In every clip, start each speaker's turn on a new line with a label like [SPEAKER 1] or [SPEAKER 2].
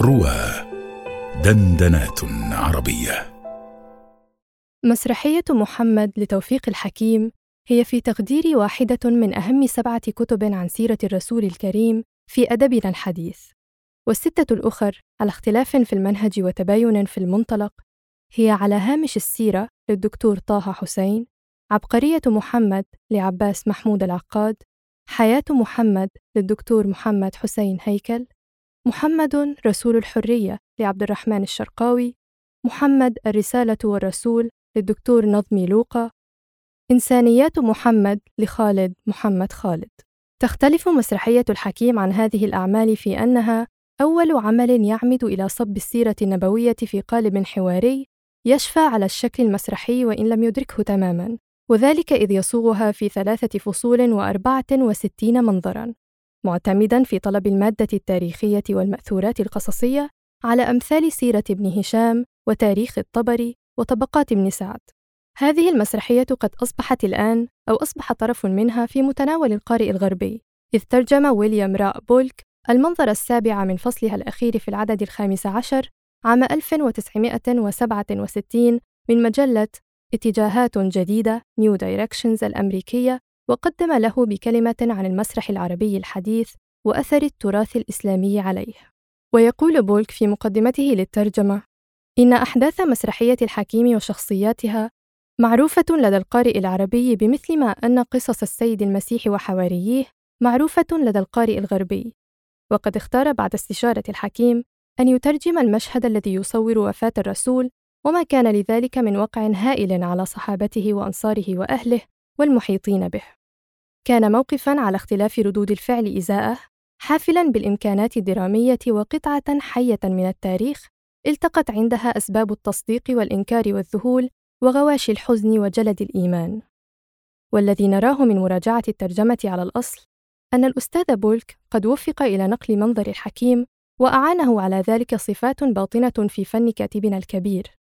[SPEAKER 1] روى دندنات عربية.
[SPEAKER 2] مسرحية محمد لتوفيق الحكيم هي في تقديري واحدة من أهم سبعة كتب عن سيرة الرسول الكريم في أدبنا الحديث. والستة الأخر على اختلاف في المنهج وتباين في المنطلق هي على هامش السيرة للدكتور طه حسين عبقرية محمد لعباس محمود العقاد حياة محمد للدكتور محمد حسين هيكل محمد رسول الحرية لعبد الرحمن الشرقاوي محمد الرسالة والرسول للدكتور نظمي لوقا إنسانيات محمد لخالد محمد خالد. تختلف مسرحية الحكيم عن هذه الأعمال في أنها أول عمل يعمد إلى صب السيرة النبوية في قالب حواري يشفى على الشكل المسرحي وإن لم يدركه تماماً وذلك إذ يصوغها في ثلاثة فصول وأربعة وستين منظراً. معتمدا في طلب المادة التاريخية والمأثورات القصصية على أمثال سيرة ابن هشام وتاريخ الطبري وطبقات ابن سعد. هذه المسرحية قد أصبحت الآن أو أصبح طرف منها في متناول القارئ الغربي، إذ ترجم ويليام راء بولك المنظر السابع من فصلها الأخير في العدد الخامس عشر عام 1967 من مجلة اتجاهات جديدة New Directions الأمريكية وقدم له بكلمة عن المسرح العربي الحديث وأثر التراث الإسلامي عليه. ويقول بولك في مقدمته للترجمة: إن أحداث مسرحية الحكيم وشخصياتها معروفة لدى القارئ العربي بمثل ما أن قصص السيد المسيح وحواريه معروفة لدى القارئ الغربي، وقد اختار بعد استشارة الحكيم أن يترجم المشهد الذي يصور وفاة الرسول وما كان لذلك من وقع هائل على صحابته وأنصاره وأهله والمحيطين به. كان موقفا على اختلاف ردود الفعل إزاءه حافلا بالإمكانات الدرامية وقطعة حية من التاريخ التقت عندها أسباب التصديق والإنكار والذهول وغواشي الحزن وجلد الإيمان. والذي نراه من مراجعة الترجمة على الأصل أن الأستاذ بولك قد وفق إلى نقل منظر الحكيم وأعانه على ذلك صفات باطنة في فن كاتبنا الكبير.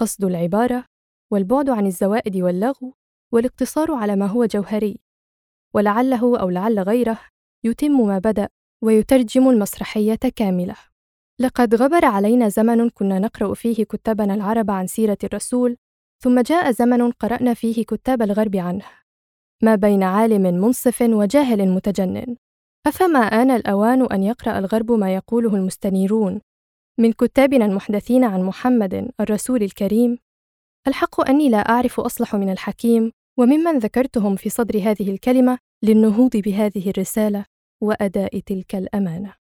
[SPEAKER 2] قصد العبارة والبعد عن الزوائد واللغو والاقتصار على ما هو جوهري. ولعله أو لعل غيره يتم ما بدأ ويترجم المسرحية كاملة. لقد غبر علينا زمن كنا نقرأ فيه كتابنا العرب عن سيرة الرسول ثم جاء زمن قرأنا فيه كتاب الغرب عنه. ما بين عالم منصف وجاهل متجنن. أفما آن الأوان أن يقرأ الغرب ما يقوله المستنيرون؟ من كتابنا المحدثين عن محمد الرسول الكريم الحق أني لا أعرف أصلح من الحكيم وممن ذكرتهم في صدر هذه الكلمة للنهوض بهذه الرسالة وأداء تلك الأمانة.